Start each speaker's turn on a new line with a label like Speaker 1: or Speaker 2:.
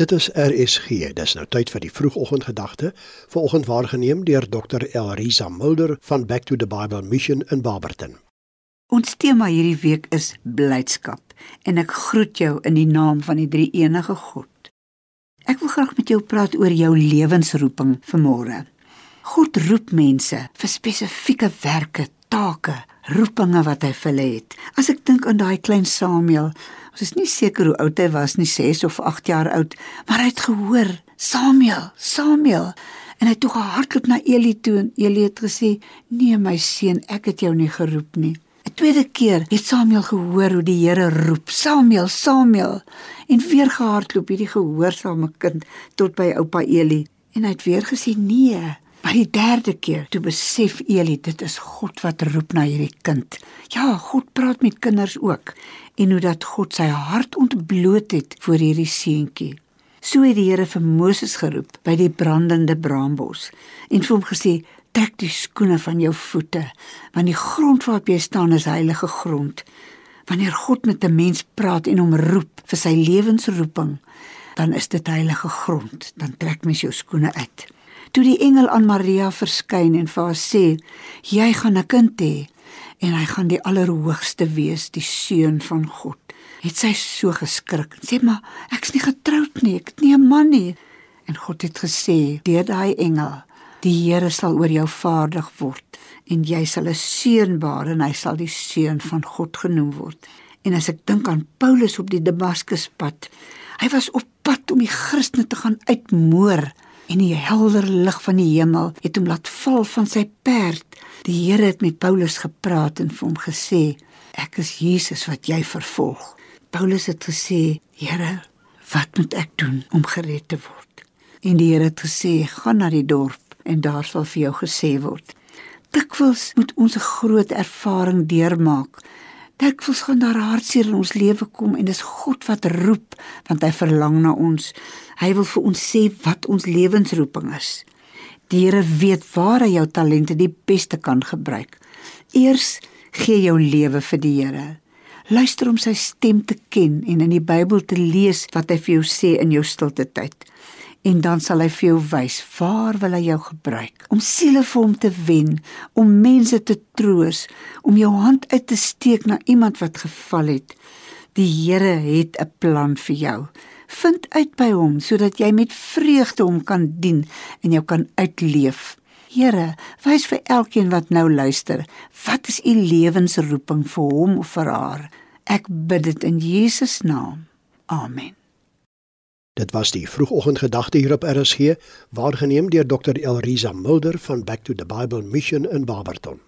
Speaker 1: Dit is RSG. Dis nou tyd vir die vroegoggendgedagte. Vanoggend waargeneem deur Dr. Elrisa Mulder van Back to the Bible Mission in Barberton.
Speaker 2: Ons tema hierdie week is blydskap en ek groet jou in die naam van die drie enige God. Ek wil graag met jou praat oor jou lewensroeping vanmôre. God roep mense vir spesifieke werke, take, roepinge wat hy vir hulle het. As ek dink aan daai klein Samuel, ons is nie seker hoe oud hy was nie, 6 of 8 jaar oud, maar hy het gehoor, Samuel, Samuel. En hy het toe gehardloop na Eli toe en Eli het gesê: "Nee my seun, ek het jou nie geroep nie." 'n Tweede keer het Samuel gehoor hoe die Here roep: "Samuel, Samuel." En weer gehardloop hierdie gehoorsame kind tot by oupa Eli en hy het weer gesê: "Nee." Maar die derde keer, toe besef Eli dit is God wat roep na hierdie kind. Ja, God praat met kinders ook en hoe dat God sy hart ontbloot het vir hierdie seentjie. So het die Here vir Moses geroep by die brandende braambos en vir hom gesê: "Trek die skoene van jou voete, want die grond waarop jy staan is heilige grond." Wanneer God met 'n mens praat en hom roep vir sy lewensroeping, dan is dit heilige grond. Dan trek mens jou skoene uit toe die engel aan Maria verskyn en vir haar sê: "Jy gaan 'n kind hê en hy gaan die allerhoogste wees, die seun van God." Het sy so geskrik sê: "Maar ek's nie getroud nie, ek het nie 'n man nie." En God het gesê deur daai engel: "Die Here sal oor jou vaardig word en jy sal 'n seun baar en hy sal die seun van God genoem word." En as ek dink aan Paulus op die Damaskuspad, hy was op pad om die Christene te gaan uitmoor en die helder lig van die hemel het hom laat val van sy perd. Die Here het met Paulus gepraat en vir hom gesê: "Ek is Jesus wat jy vervolg." Paulus het gesê: "Here, wat moet ek doen om gered te word?" En die Here het gesê: "Gaan na die dorp en daar sal vir jou gesê word." Dikwels moet ons 'n groot ervaring deurmaak Dikwels gaan daar hartseer in ons lewe kom en dis God wat roep want hy verlang na ons. Hy wil vir ons sê wat ons lewensroeping is. Die Here weet waar hy jou talente die beste kan gebruik. Eers gee jou lewe vir die Here. Luister om sy stem te ken en in die Bybel te lees wat hy vir jou sê in jou stilte tyd en dan sal hy vir jou wys waar wil hy jou gebruik om siele vir hom te wen, om mense te troos, om jou hand uit te steek na iemand wat geval het. Die Here het 'n plan vir jou. Vind uit by hom sodat jy met vreugde hom kan dien en jou kan uitleef. Here, wys vir elkeen wat nou luister, wat is u lewensroeping vir hom of vir haar? Ek bid dit in Jesus naam. Amen.
Speaker 1: Dit was die vroegoggendgedagte hier op RSG, waargeneem deur Dr. Elrisa Mulder van Back to the Bible Mission in Barberton.